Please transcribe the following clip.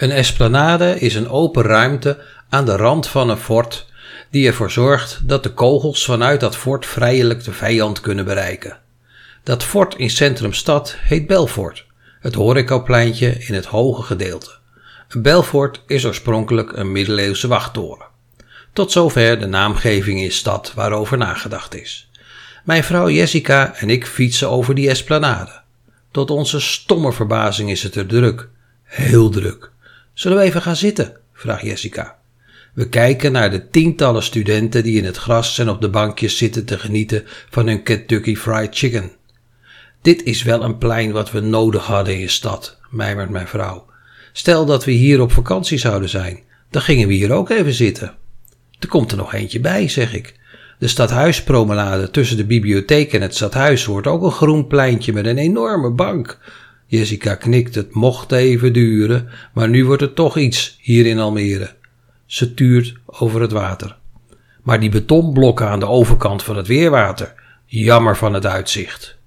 Een esplanade is een open ruimte aan de rand van een fort die ervoor zorgt dat de kogels vanuit dat fort vrijelijk de vijand kunnen bereiken. Dat fort in centrum stad heet Belfort, het horecapleintje in het hoge gedeelte. Belfort is oorspronkelijk een middeleeuwse wachttoren. Tot zover de naamgeving in stad waarover nagedacht is. Mijn vrouw Jessica en ik fietsen over die esplanade. Tot onze stomme verbazing is het er druk. Heel druk. Zullen we even gaan zitten? vraagt Jessica. We kijken naar de tientallen studenten die in het gras en op de bankjes zitten te genieten van hun Kentucky Fried Chicken. Dit is wel een plein wat we nodig hadden in stad, mijmert mijn vrouw. Stel dat we hier op vakantie zouden zijn, dan gingen we hier ook even zitten. Er komt er nog eentje bij, zeg ik. De stadhuispromenade tussen de bibliotheek en het stadhuis wordt ook een groen pleintje met een enorme bank. Jessica knikt, het mocht even duren, maar nu wordt het toch iets hier in Almere. Ze tuurt over het water. Maar die betonblokken aan de overkant van het weerwater, jammer van het uitzicht.